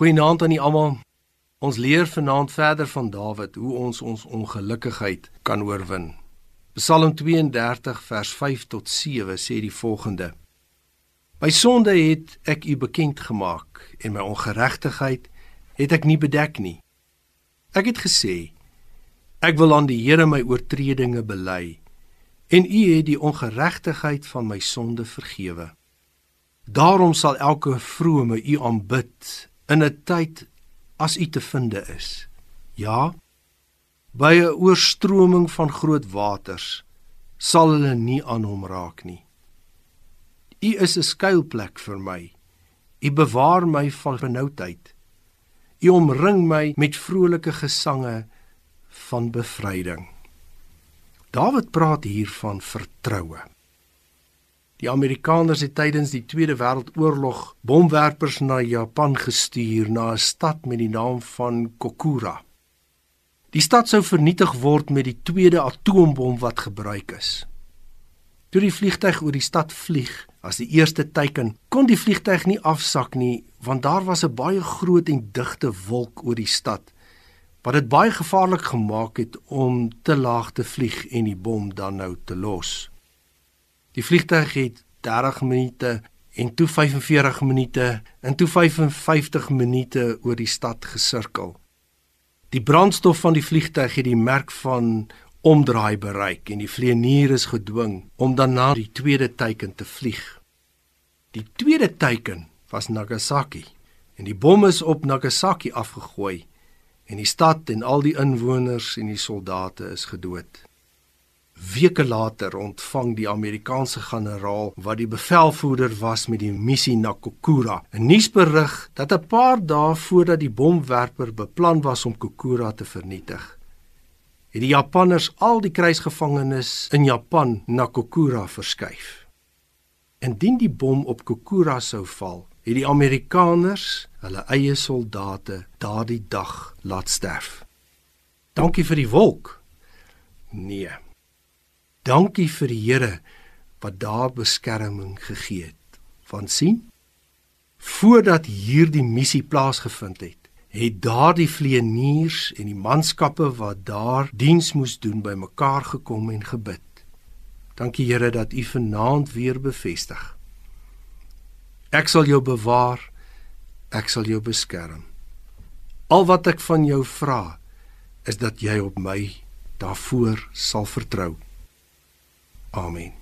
Goeienaand aan almal. Ons leer vanaand verder van Dawid hoe ons ons ongelukkigheid kan oorwin. Psalm 32 vers 5 tot 7 sê die volgende: My sonde het ek u bekend gemaak en my ongeregtigheid het ek nie bedek nie. Ek het gesê: Ek wil aan die Here my oortredinge bely en u het die ongeregtigheid van my sonde vergewe. Daarom sal elke vrome u aanbid in 'n tyd as u te vinde is. Ja, by 'n oorstroming van groot waters sal hulle nie aan hom raak nie. U is 'n skuilplek vir my. U bewaar my van benoudheid. U omring my met vrolike gesange van bevryding. Dawid praat hier van vertroue. Die Amerikaners het tydens die Tweede Wêreldoorlog bomwerpers na Japan gestuur na 'n stad met die naam van Kokura. Die stad sou vernietig word met die tweede atoombom wat gebruik is. Toe die vliegtyg oor die stad vlieg, as die eerste teiken, kon die vliegtyg nie afsak nie want daar was 'n baie groot en digte wolk oor die stad wat dit baie gevaarlik gemaak het om te laag te vlieg en die bom dan nou te los. Die vliegtuig het 30 minute en toe 45 minute en toe 55 minute oor die stad gesirkel. Die brandstof van die vliegtuig het die merk van omdraai bereik en die vlieënier is gedwing om dan na die tweede teiken te vlieg. Die tweede teiken was Nagasaki en die bom is op Nagasaki afgegooi en die stad en al die inwoners en die soldate is gedood. Weke later ontvang die Amerikaanse generaal wat die bevelvoerder was met die missie na Kokura 'n nuusberig dat 'n paar dae voordat die bomwerper beplan was om Kokura te vernietig, het die Japanners al die kruisgevangenes in Japan na Kokura verskuif. Indien die bom op Kokura sou val, het die Amerikaners hulle eie soldate daardie dag laat sterf. Dankie vir die wolk. Nee. Dankie vir die Here wat daar beskerming gegee het. Van sien? Voordat hierdie missie plaasgevind het, het daardie vlieëniers en die manskappe wat daar diens moes doen bymekaar gekom en gebid. Dankie Here dat U vanaand weer bevestig. Ek sal jou bewaar. Ek sal jou beskerm. Al wat ek van jou vra, is dat jy op my daarvoor sal vertrou. Amen.